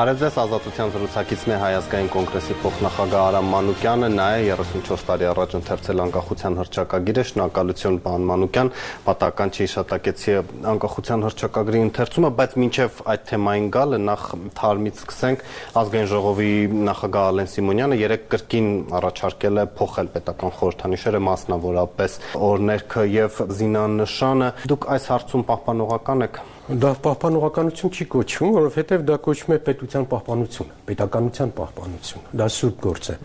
Բարև ձեզ, Ազատության զրուցակիցն է Հայազգային կոնգրեսի փոխնախագահ Արամ Մանուկյանը, նա է 34 տարի առաջ ընթերցել անկախության հռչակագիրը, շնորհակալություն պարոն Մանուկյան, պատահական չի հիշատակեցի անկախության հռչակագրի ընթերցումը, բայց մինչև այդ թեմային գալը նախ թարմից սկսենք, ազգային ժողովի նախագահ Ալեն Սիմոնյանը երեք կրկին առաջարկել է փոխել պետական խորհրդանիշերը, մասնավորապես օրներքը եւ զինանշանը։ Դուք այս հարցում պահպանողական եք Դա պահպանողականություն չի կոչվում, որովհետև դա կոչվում է պետության պահպանություն, պետականության պահպանություն։ Դա սուրբ գործ է։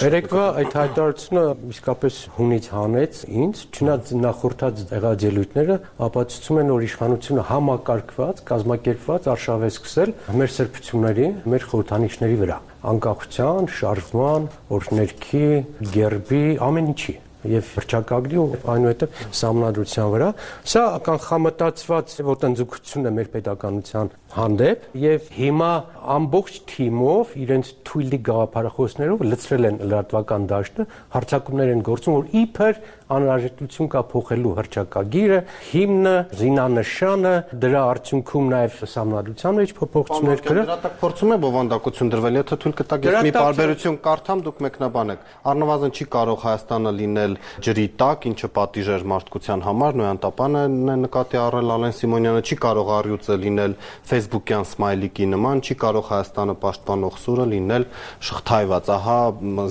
Երեկվա այդ հայտարարությունը իսկապես հունից հանեց ինձ, չնայած նախորդած եղաջելույթները ապացուցում են, որ իշխանությունը համակարգված, կազմակերպված արշավ է սկսել մեր սրբությունների, մեր խորհրդանիշների վրա. Անկախության, շարժման, օրհներքի, գերբի, ամեն ինչի եւ հրճակագրի ու այնուհետեւ համանդրության վրա սա կանխամտածված ոտնձգություն է մեր pedagogical հանդեպ եւ հիմա ամբողջ թիմով իրենց թույլի գաղափարախոսներով լծրել են լրատվական դաշտը հարցակումներ են գործում որ իբր անհրաժեշտություն կա փոխելու հրճակագիրը, հիմնը, զինանշանը, դրա արդյունքում նաև համանդրության մեջ փոփոխություններ կրը։ Դրա տակ փորձում է բովանդակություն դրվել, եթե թույլ կտակ ես մի բարբերություն կարդամ, դուք մեկնաբանեք։ Առնվազն չի կարող Հայաստանը լինել ջրի տակ, ինչը պատիժ էր մարդկության համար, Նոյան Տապանը նկատի առել Ալեն Սիմոնյանը չի կարող առյուծը լինել Facebook-յան սմայլիկի նման, չի կարող Հայաստանը պաշտպանող սուրը լինել շղթայված։ Ահա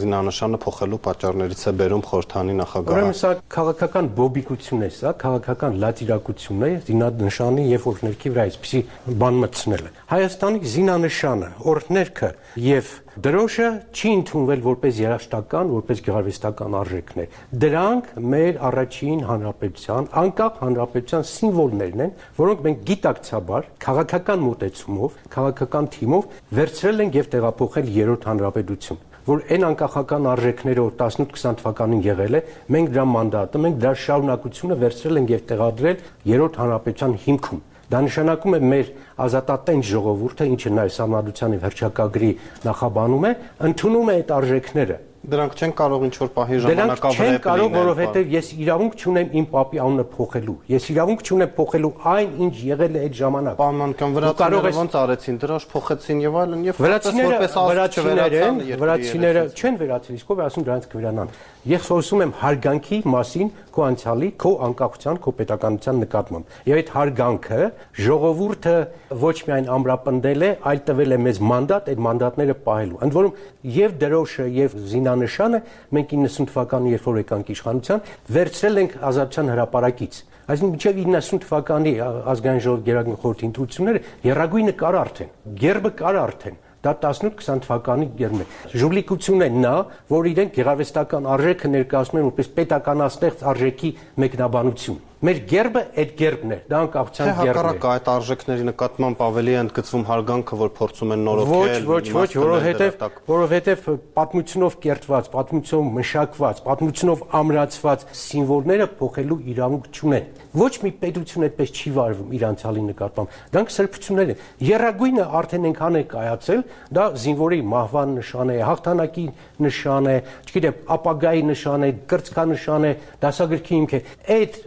զինանշանը փոխելու պատճառներից է բերում խորհրդանի նախագահը։ Ուրեմն սա քաղաքական բոբիկություն է, սա քաղաքական լատիրակություն է զինանշանի եւ օրհներքի վրա այսպեսի բան մտցնելը։ Հայաստանի զինանշանը, օրհներքը եւ դրոշը չի ընդունվել որպես երաշտական, որպես գեղարվեստական արժեքներ։ Դրանք մեր առաջին հանրապետության, անկախ հանրապետության սիմվոլներն են, որոնք մենք գիտակցաբար քաղաքական մոտեցումով, քաղաքական թիմով վերցրել ենք եւ տեղափոխել երրորդ հանրապետություն որ այն անկախական արժեքները 18-20 թվականին եղել է, մենք դրա մանդատը, մենք դրա շարունակությունը վերցրել ենք եւ տեղադրել երրորդ հանրապետության հիմքում։ Դա նշանակում է մեր ազատատենչ ժողովուրդը, ինչը նաև համանդրության եւ հրճակագրի նախաբանում է, ընդունում է այդ արժեքները Դրանք չեն կարող ինչ որ պահի ժամանակավետ լինել։ Չեն կարող, որովհետև ես իրավունք չունեմ իմ papi անունը փոխելու։ Ես իրավունք չունեմ փոխելու այն, ինչ եղել է այդ ժամանակ։ Պայմանական վրացիները ոնց արեցին, դրոշ փոխեցին եւ այլն եւ որպես ասած չվերացան, վրացիները չեն վերացել, իսկ ով է ասում դրանց կվերանան։ Ես խոսում եմ հարգանքի մասին քո անցյալի, քո անկախության, քո պետականության նկատմամբ։ Եվ այդ հարգանքը ժողովուրդը ոչ միայն ամրապնդել է, այլ տվել է մեզ մանդատ այդ մանդատները պահելու։ Ընդ որում եւ դրոշը եւ զինանշանը մենք 90 թվականի երբ որ եկանք իշխանության, վերցրել ենք ազատության հրապարակից։ Այսինքն մինչև 90 թվականի ազգային ժողովի գերագույն խորհրդի ընտրությունները երագույնը կար արդեն, գերբը կար արդեն Դա 18-20 թվականի գերն է։ Ժուլիկությունն է նա, որ իրենք գեղարվեստական արժեքը ներկայացնում են որպես պետականաստեղծ արժեքի մեկնաբանություն։ Մեր գերբը այդ գերբն է, դա անկախության գերբն է։ Հակառակ այդ արժեքների նկատմամբ ավելի է ընդգծվում հարգանքը, որ փորձում են նորոգել։ Ոչ, ոչ, ոչ, որովհետև որովհետև պատմությունով կերտված, պատմությունով մշակված, պատմությունով ամրացված սիմվոլները փոխելու իրավունք չունեն։ Ոչ մի պետություն այդպես չի վարվում իր անցյալի նկատմամբ։ Դրանք սրբություններ են։ Երագույնը արդեն այնքան է կայացել, դա զինվորի մահվան նշան է, հաղթանակի նշան է, չգիտեմ, ապագայի նշան է, կրծքանշան է, դասագրքի հիմք է։ Այդ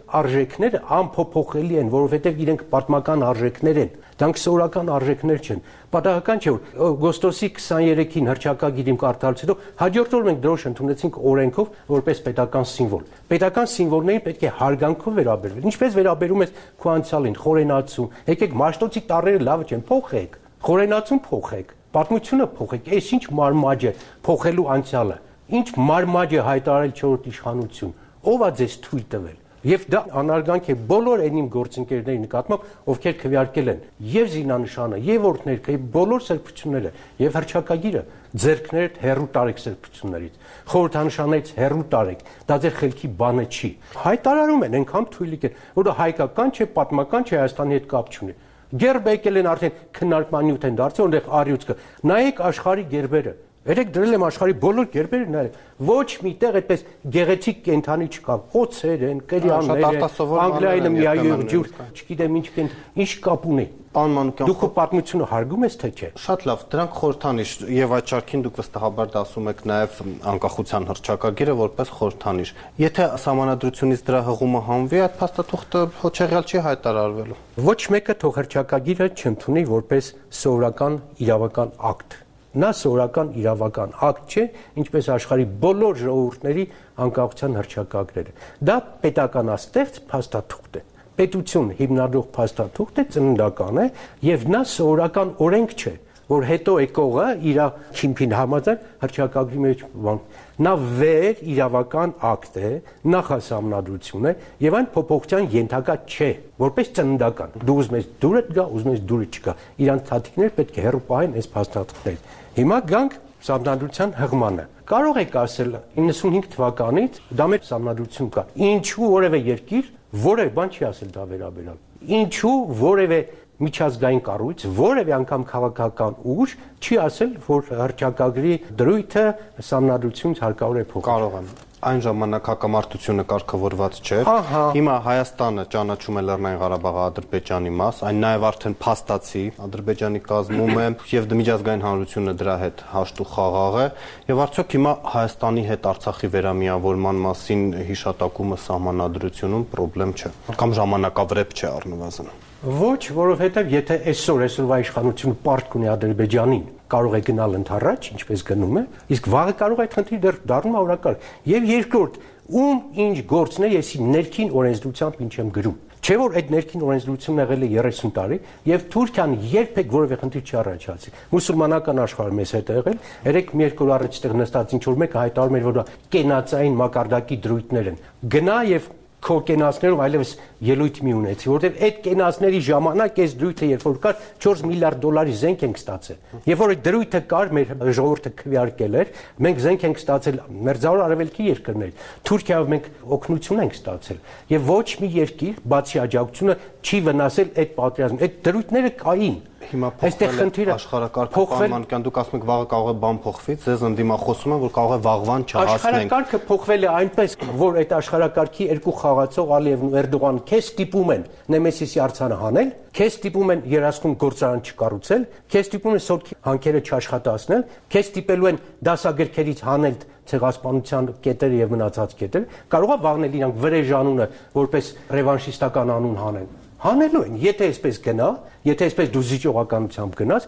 արժեքները անփոփոխելի են, որովհետև իրենք պատմական արժեքներ են։ Դրանք սովորական արժեքներ չեն։ Պատահական չէ, որ օգոստոսի 23-ին հրճակագիրիմ կարդալուց հետո հաջորդ օր մենք դրոշ ընդունեցինք օրենքով որպես պետական սիմվոլ։ Պետական սիմվոլներին պետք է հարգանքով վերաբերվել։ Ինչպես վերաբերում ես քո անցյալին, խորենացու։ Եկեք մաշտոցի տարերը լավը չեն, փոխեք։ Խորենացուն փոխեք, պատմությունը փոխեք։ Այս ինչ մարմաջ է փոխելու անցյալը։ Ինչ մարմաջ է հայտարարել 4-րդ իշխանություն։ Ո՞վ է ձեզ թույլ տվել։ Եվ դա անարգանք է բոլոր այն իմ գործընկերների նկատմամբ, ովքեր քվեարկել են եւ զինանշանը, եւ օրդներքը, եւ բոլոր սրբությունները, եւ հրճակագիրը ձերքներդ հերու տարեք սրբություններից։ Խորհրդանշանից հերու տարեք։ Դա ձեր խելքի բանը չի։ Հայտարարում են այնքան թույլիկ են, որ հայկական չէ, պատմական չէ, Հայաստանի հետ կապ չունի։ Գերբ եկել են արդեն քննարկման նյութ են դարձել, որտեղ արյուծ կա։ Նայեք աշխարհի գերբերը Երեք դրել եմ աշխարհի բոլոր կերպերը նայել։ Ոչ միտեղ այդպես գեղեցիկ կենթանի չկա։ Խոցեր են, կրյաններ են, Անգլիայինը միայյուղ ջուր, չգիտեմ ինչ կենթ, ինչ կապ ունի։ Պարոն Մանուկյան, դուք պատմությունը հարգում ես թե չէ։ Շատ լավ, դրանք խորհրդանիշ եւ այդ ճարքին դուք վստահաբար դասում եք նաեւ անկախության հռչակագիրը որպես խորհրդանիշ։ Եթե համանadrությունից դրա հղումը հանվի, այդ փաստաթուղթը հոչեղյալ չի հայտարարվելու։ Ոչ մեկը թող հռչակագիրը չընդունի որպես սովորական իրավական ակտ նա սովորական իրավական ակտ չէ, ինչպես աշխարհի բոլոր ժողովուրդների անկախության հռչակագրերը։ Դա պետականաստեղծ փաստաթուղթ է պետություն հիմնադրող փաստաթուղթ է ծննդական է եւ նա սովորական օրենք չէ որ հետո եկողը իր քիմփին համաձայն հրճակագրի մեջ բան նա վեր իրավական ակտ է նախասամնադրություն է եւ այն փոփոխության ենթակա չէ որպես ծննդական դու ուզում ես դուրը գա ուզում ես դուրը չգա իրանց թաթիկներ պետք է հեռու պահեն այս փաստաթղթերից հիմա գանք սամնադրության հղմանը կարող եք ասել 95 թվականից դա մեր սամնադրություն կա ինչու որևէ երկիր որևէ բան չի ասել դա վերաբերալ ինչու որևէ միջազգային կառույց, որևէ անգամ քաղաքական ուժ չի ասել, որ հրճակագրի դրույթը սամնադրությունից հարկավոր է փոխել։ Կարող եմ այն ժամանակ հակամարտությունը կարգավորված չէր։ Հիմա Հայաստանը ճանաչում է Լեռնային Ղարաբաղը Ադրբեջանի մաս, այն նաև արդեն փաստացի Ադրբեջանի կազմում է եւ միջազգային հանրությունը դրա հետ հաշտու խաղաղ է եւ արդյոք հիմա Հայաստանի հետ Արցախի վերամիավորման մասին հիշատակումը սահմանադրությունում խնդրեմ չէ կամ ժամանակավրեպ չէ առնվազն։ Ոչ, որովհետև եթե այսօր այսօրվա իշխանությունը պարտք ունի Ադրբեջանին, կարող է գնալ ընդառաջ, ինչպես գնում է, իսկ վաղը կարող է այդ խնդիրը դեռ դառնում ավրակարգ։ Եվ երկրորդ, ում ինչ գործն է, եսի ներքին օրենսդրությամբ ինչ եմ գրում։ Չէ որ այդ ներքին օրենսդրությունն եղել է 30 տարի եւ Թուրքիան երբեք որևէ խնդիր չի առաջացի։ Մուսուլմանական աշխարհը մեզ հետ է եղել, երեք մի երկու առաջ այդտեղ նստած ինչ որ մեկը հայտարարում էր որ կենացային մակարդակի դրույթներ են։ Գնա եւ քո կենացներով այլևս ելույթ մի ունեցի, որովհետև այդ կենացների ժամանակ այս դրույթը երբ որ կար 4 միլիարդ դոլարի զենք ենք ստացել։ Երբ որ այդ դրույթը կար, մեր ժողովուրդը քվեարկել էր, մենք զենք ենք ստացել մերձավոր արևելքի երկրներից։ Թուրքիայով մենք օգնություն ենք ստացել։ Եվ ոչ մի երկիր, բացի աջակցությունը, չի վնասել այդ պատերազմը։ Այդ դրույթները կային Հիմա փոխվել է աշխարհակարգը պայմանական դուք ասում եք վաղը կարող է բան փոխվի, ձեզ ընդդիմախոսում են որ կարող է վաղվան չհասնենք։ Աշխարհակարգը փոխվել է այնպես, որ այդ աշխարհակարգի երկու խաղացող Ալիևն ու Էրդողանը քեզ ստիպում են Նեմեսիսի արցանը հանել, քեզ ստիպում են երասկուն գործարան չկառուցել, քեզ ստիպում են սորքի հանքերը չաշխատացնել, քեզ ստիպելու են դասագրքերից հանել ցեղասպանության կետերը եւ մնացած կետերը, կարողա վաղնել իրանք վրեժանունը որպես ռևանշիստական անուն հանեն հանելու են։ Եթե այսպես գնա, եթե այսպես դու զիջողականությամբ գնաս,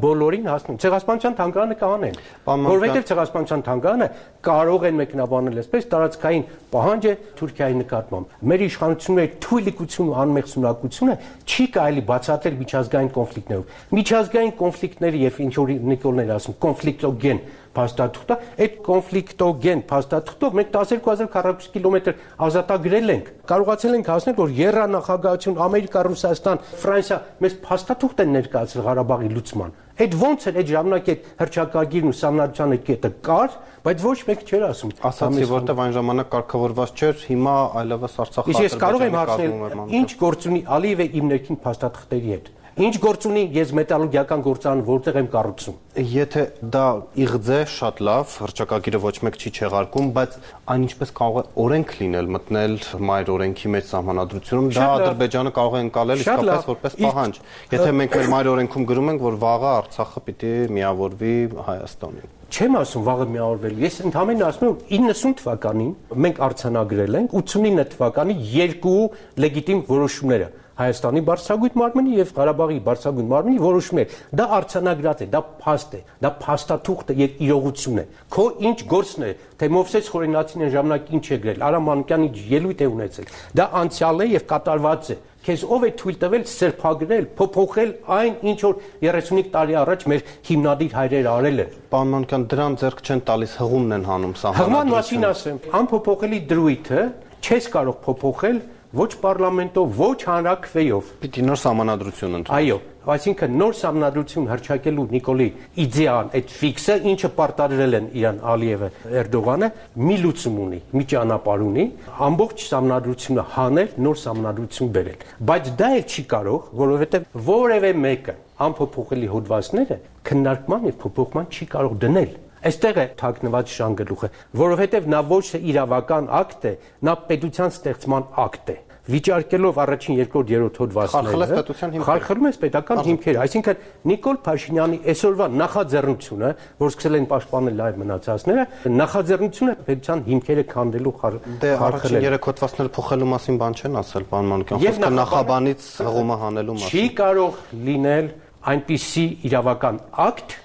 բոլորին հասնում։ Ցեղասպանության թանգարանը կանեն։ Որովհետև ցեղասպանության թանգարանը կարող են մեկնաբանել այսպես տարածքային պահանջ է Թուրքիայի նկատմամբ։ Մեր իշխանությունների թույլիկություն ու անմեղսունակությունը չի կարելի բացատրել միջազգային կոնֆլիկտներով։ Միջազգային կոնֆլիկտները եւ ինչ որ Նիկոլներ ասում, կոնֆլիկտոգեն փաստաթուղթը, այդ կոնֆլիկտոգեն փաստաթուղթով մենք 12000 քառակուսի կիլոմետր ազատագրել ենք։ Կարողացել ենք հասնել, որ Երանախագահություն, Ամերիկա, Ռուսաստան, Ֆրանսիա մեզ փաստաթուղթ են ներկայացրել Ղարաբաղի լուծման։ Այդ ոնց էր այդ ժամանակ այդ հրճակագիրն ու սամնադրության այդ կետը կար, բայց ոչ մեկ չէր ասում։ Ասացի, որտեվ այն ժամանակ կարգավորված չէր, հիմա այլևս Արցախը Իսկ ես կարող եմ հարցնել, ինչ գործ ունի Ալիևը իմ ներքին փաստաթղթերի հետ։ Ինչ գործ ունի ես մետալուրգիական գործարան որտեղ եմ կառուցում։ Եթե դա իղձ է, շատ լավ, հրճակագիրը ոչ մեկ չի չեղարկում, բայց այն ինչպես կարող է օրենք լինել, մտնել մայր օրենքի մեջ սահմանադրությունում, դա Ադրբեջանը կարող է ընկալել իսկապես որպես պահանջ։ Եթե մենք մեր մայր օրենքում գրում ենք, որ վաղը Արցախը պիտի միավորվի Հայաստանին չեմ ասում վաղը միավորվել։ Ես ընդհանրապես ասում եմ 90 թվականին մենք արցանագրել ենք 89 թվականի երկու լեգիտիմ որոշումները Հայաստանի բարձրագույն մարմնի եւ Ղարաբաղի բարձրագույն մարմնի որոշումներ։ Դա արցանագրած է, դա փաստ է, դա փաստաթուղթ է եւ իրողություն է։ Քո ինչ գործն է, թե Մովսես Խորենացին ժամանակ ինչ է գրել, Արամ Մանուկյանի ելույթ է ունեցել։ Դա անցյալ է եւ կատարված է քեզ ով է թույլ տվել սրբագրել, փոփոխել այն, ինչ որ 35 տարի առաջ մեր հիմնադիր հայրերը արել են։ Պարոն Մանուկյան, դրան ձեռք չեն տալիս հղումն են հանում սահմանադրությունը։ Հղման մասին ասեմ, անփոփոխելի դրույթը չես կարող փոփոխել ոչ պարլամենտով, ոչ հանրակրվեով։ Պիտի նոր համանadrություն ընդունի։ Այո, այսինքն նոր համանadrություն հրճակելու Նիկոլի իդեան, այդ ֆիքսը, ինչը պարտադրել են Իրան Ալիևը, Էրդողանը, մի լուծում ունի, մի ճանապարհ ունի, ամբողջ համանadrությունը հանել, նոր համանadrություն բերել։ Բայց դա էլ չի կարող, որովհետև որևէ մեկը անփոփոխելի հոդվածները քննարկման եւ փոփոխման չի կարող դնել Այստեղ է թաքնված շանգլուխը, որովհետև նա ոչ թե իրավական ակտ է, նա պետության ստեղծման ակտ է վիճարկելով առաջին, երկրորդ, երրորդ հոդվածները խարխլում է պետական հիմքերը, այսինքն Նիկոլ Փաշինյանի այսօրվա նախաձեռնությունը, որ սկսել են պաշտպանել այլ մնացածները, նախաձեռնությունը պետության հիմքերը քանդելու խարխլել։ Դե առաջին երեք հոդվածները փոխելու մասին բան չեն ասել, պարոն Մանուկյան, խոսքը նախաբանից հղումը հանելու մասին։ Չի կարող լինել այնպիսի իրավական ակտ,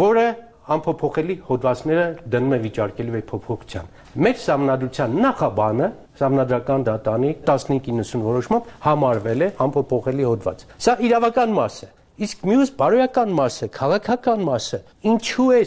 որը անփոփոխելի հոդվածները դնում է վիճարկելու է փոփոխության։ Մեր համնadrության նախաբանը համնadrական դատանի 1590 որոշմամբ համարվել է անփոփոխելի հոդված։ Սա իրավական մաս է։ Իսկ մյուս բարոյական մասը, քաղաքական մասը, ինչու է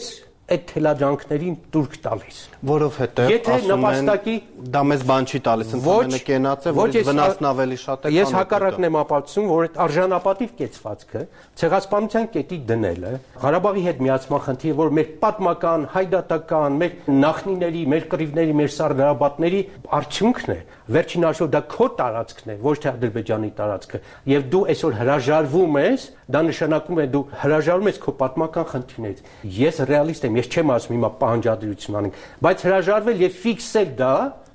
այդ թելաջանքներին դուրք տալիս որովհետեւ եթե նպաստակի դա մեզ բան չի տալիս ընդամենը կենաց է որից վնասն ավելի շատ է քան ես հակառակն եմ ապացուցում որ այդ արժանապատիվ կեցվածքը ցեղասպանության կետի դնելը Ղարաբաղի հետ միացման խնդիրը որ մեր պատմական հայդատական մեր նախնիների մեր կռիվների մեր սարգարաբատների արդյունքն է վերջին հաշվով դա քո տարածքն է ոչ թե Ադրբեջանի տարածքը եւ դու այսօր հրաժարվում ես դա նշանակում է դու հրաժարվում ես քո պատմական խնդիրներից. Ես ռեալիստ եմ ես չեմ ասում հիմա պահանջադրություն անենք բայց հրաժարվել եւ ֆիքսել դա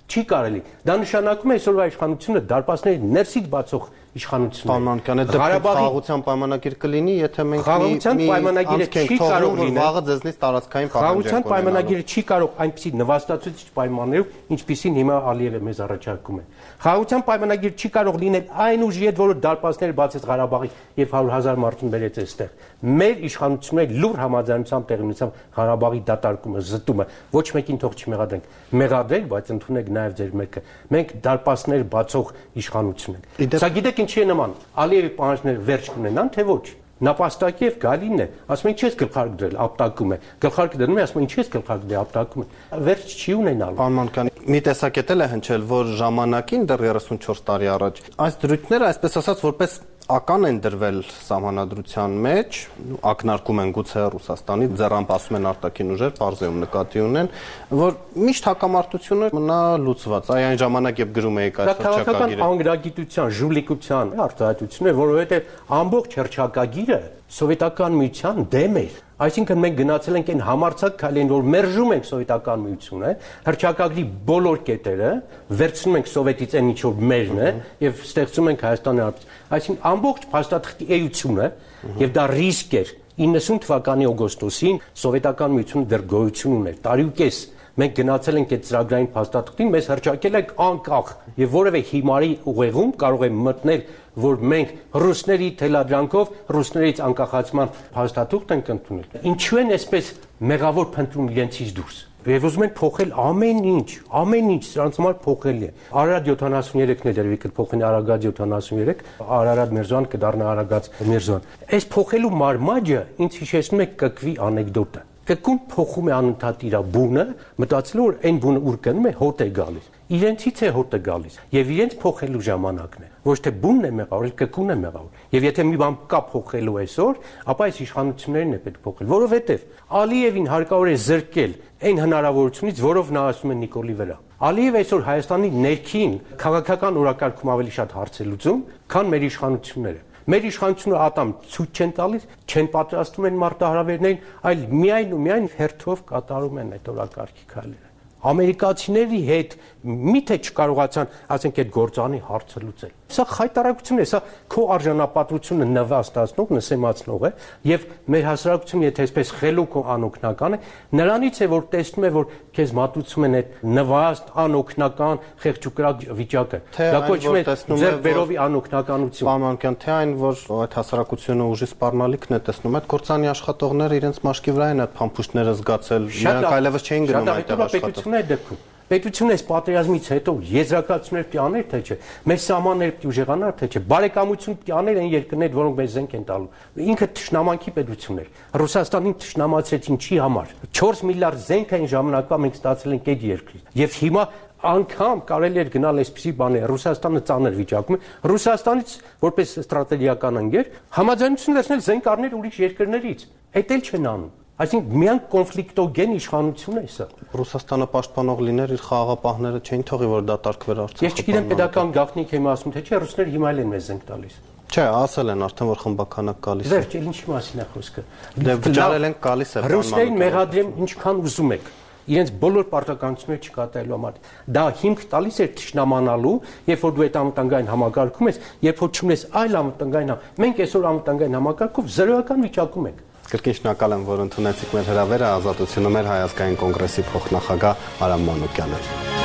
չի կարելի դա նշանակում է այսօրվա իշխանությունը դարպասների ներսից բացող իշխանությունը։ Պայմանական է դեպքում խաղաղության պայմանագիր կլինի, եթե մենք խաղաղության պայմանագիրը չի կարող լինել. վաղը ձեզնից տարածքային պահանջ Խաղաղության պայմանագիրը չի կարող այնպիսի նվաստացուցիչ պայմաններով, ինչպիսին հիմա Ալիևը մեզ առաջարկում է։ Խաղաղության պայմանագիր չի կարող լինել այն ուժի հետ, որը դարպասներ բացեց Ղարաբաղի եւ 100.000 մարդուն բերեց այստեղ։ Մեր իշխանությունների լուր համաձայնությամբ տեղի ունեցավ Ղարաբաղի դատարկումը, զտումը։ Ոչ մեկին թող չմեղադրենք։ Մեղադրենք, բայց ընդունեք նաեւ ձեր մեկը։ Մենք դարպասներ բացող իշխանություն ենք։ Սա գիտեք ինչի է նման։ Ալիևի պահանջները վերջ կունենան, թե ոչ նապաստակի եւ գալինն է ասում են ինչի՞ ես գլխարկ դրել ապտակում է գլխարկը դնում է ասում են ինչի՞ ես գլխարկ դրել ապտակում է վերջ չի ունենալու պարմանկանի մի տեսակետ էլ է հնչել որ ժամանակին դեռ 34 տարի առաջ այս դրույթները այսպես ասած որպես ական են դրվել սահմանադրության մեջ, ակնարկում են գուցե Ռուսաստանի ձեռամբ ասում են արտաքին ուժեր, բարձեում նկատի ունեն, որ միշտ հակամարտությունը մնա լուծված։ Այ այն ժամանակ երբ գրում էիք այս հրճակագիրը։ Դա քաղաքական անգրագիտության, ժուլիկության արտահայտությունն է, որովհետև ամբողջ հրճակագիրը սովետական միության դեմ էր Այսինքն մենք գնացել ենք այն համարցակ քայլին, որ մերժում ենք սովետական միությունը, հրճակագրի բոլոր կետերը, վերցնում ենք սովետից այն ինչ որ մերն է եւ ստեղծում ենք Հայաստանի Հանրապետություն։ Այսինքն ամբողջ փաստաթղթի էությունը եւ դա ռիսկ էր 90 թվականի օգոստոսին սովետական միությունը դեռ գոյություն ուներ, տարի ու կես մենք գնացել ենք այդ ծրագրային փաստաթղթին, մեզ հրճակել ենք անկախ եւ որևէ հիմարի ուղեղում կարող է մտնել որ մենք ռուսների թելադրանքով ռուսներից անկախացման փաստաթուղթ ենք ընդունել։ Ինչու են այսպես մեղավոր փնտրում իրենցից դուրս։ Եվ ուզում են փոխել ամեն ինչ, ամեն ինչ սրանց համար փոխել է։ Արարատ 73-ն է դերվի կփոխեն Արագած 73, Արարատ Միրզոյան կդառնա Արագած Միրզոյան։ Այս փոխելու մարմաճը ինձ հիշեցնում է կկվի անեկդոտը։ Կկուն փոխում է անընդհատ իր բունը, մտածելով որ այն բունը ուր գնում է հոտ է գալիս իրենցից է հոտը գալիս եւ իրենց փոխելու ժամանակն է ոչ թե բունն է մեղավոր, կկուն է մեղավոր եւ եթե մի բան կա փոխելու այսօր, ապա այս իշխանություններն է պետք փոխել, որովհետեւ Ալիևին հարկավոր է զրկել այն հնարավորությունից, որով նա ասում է Նիկոլի վրա։ Ալիև այսօր Հայաստանի ներքին քաղաքական օրակարգում ավելի շատ հարց է լուծում, քան մեր իշխանությունները։ Մեր իշխանությունը ատամ ցույց չեն տալիս, չեն պատրաստում են մարտահրավերներին, այլ միայն ու միայն հերթով կատարում են այդ օրակարգի քայլերը ամերիկացիների հետ միթե չկարողացան, ասենք այդ գործանի հարցը լուծել։ Սա խայտարակություն է, սա քո արժանապատվությունը նվաստացնող, նսեմացնող է եւ մեր հասարակությունը եթե այսպես խելոք ու անօգնական է, նրանից է որ տեսնում է որ քեզ մատուցում են այդ նվաստ, անօգնական, խեղճուկրակ վիճակը։ Դա կոչվում է ձեր վերովի անօգնականություն։ Պարմանական թե այն որ այդ հասարակությունը ուժի սպառնալիքն է տեսնում, այդ կորցանի աշխատողները իրենց մաշկի վրա են այդ փամփուշտները զգացել, նրանք այլևս չէին գնում այդտեղ աշխատել պետությունն է դեպքում պետությունը այս պատերազմից հետո եզրակացություններ պիտի աներ թե չէ մեր սահմաններ պիտի ուժեղանար թե չէ բարեկամություն պիտի աներ այն երկրներ որոնք մեզ զենք են տալու ինքը ճշնամանքի պետություն էր ռուսաստանին ճշնամացրեց ինչի համար 4 միլիարդ զենք այն ժամանակվա մենք ստացել ենք այդ երկրից եւ հիմա անգամ կարելի էր գնալ այսպիսի բաներ Ռուսաստանը ծանր վիճակում է Ռուսաստանից որպես ստրատեգիական ընկեր համաձայնություն վերցնել զենք առնել ուրիշ երկրներից էլ չեն անում Այսինքն միան կոնֆլիկտոգեն իշխանություն է սա։ Ռուսաստանը պաշտպանող լիներ իր խաղաղապահները չէին թողի որ դա տարկվեր Արցախը։ Ես չգիտեմ pedagogan գաղտնիք եմ ասում թե չէ ռուսները հիմա էլ են մեզ ենք տալիս։ Չէ, ասել են արդեն որ խմբականակ գալիս է։ Վերջ, ինչի մասին է խոսքը։ Դե վճարել են գալիս է։ Ռուսներին մեղադրեմ ինչքան ուզում եք իրենց բոլոր պարտականությունները չկատարելու համար։ Դա հիմք տալիս է ճշնամանալու, երբ որ դու այդ անվտանգային համակարգում ես, երբ որ չունես այլ անվտանգային, մենք այսօր անվտանգային համակարգով զրոյական վիճակում ենք։ Կրկին շնորհակալ եմ, որ ընդունեցիք մեր հրավերը ազատությունը մեր հայազգային կոնգրեսի փոխնախագահ Արամ Մանուկյանը։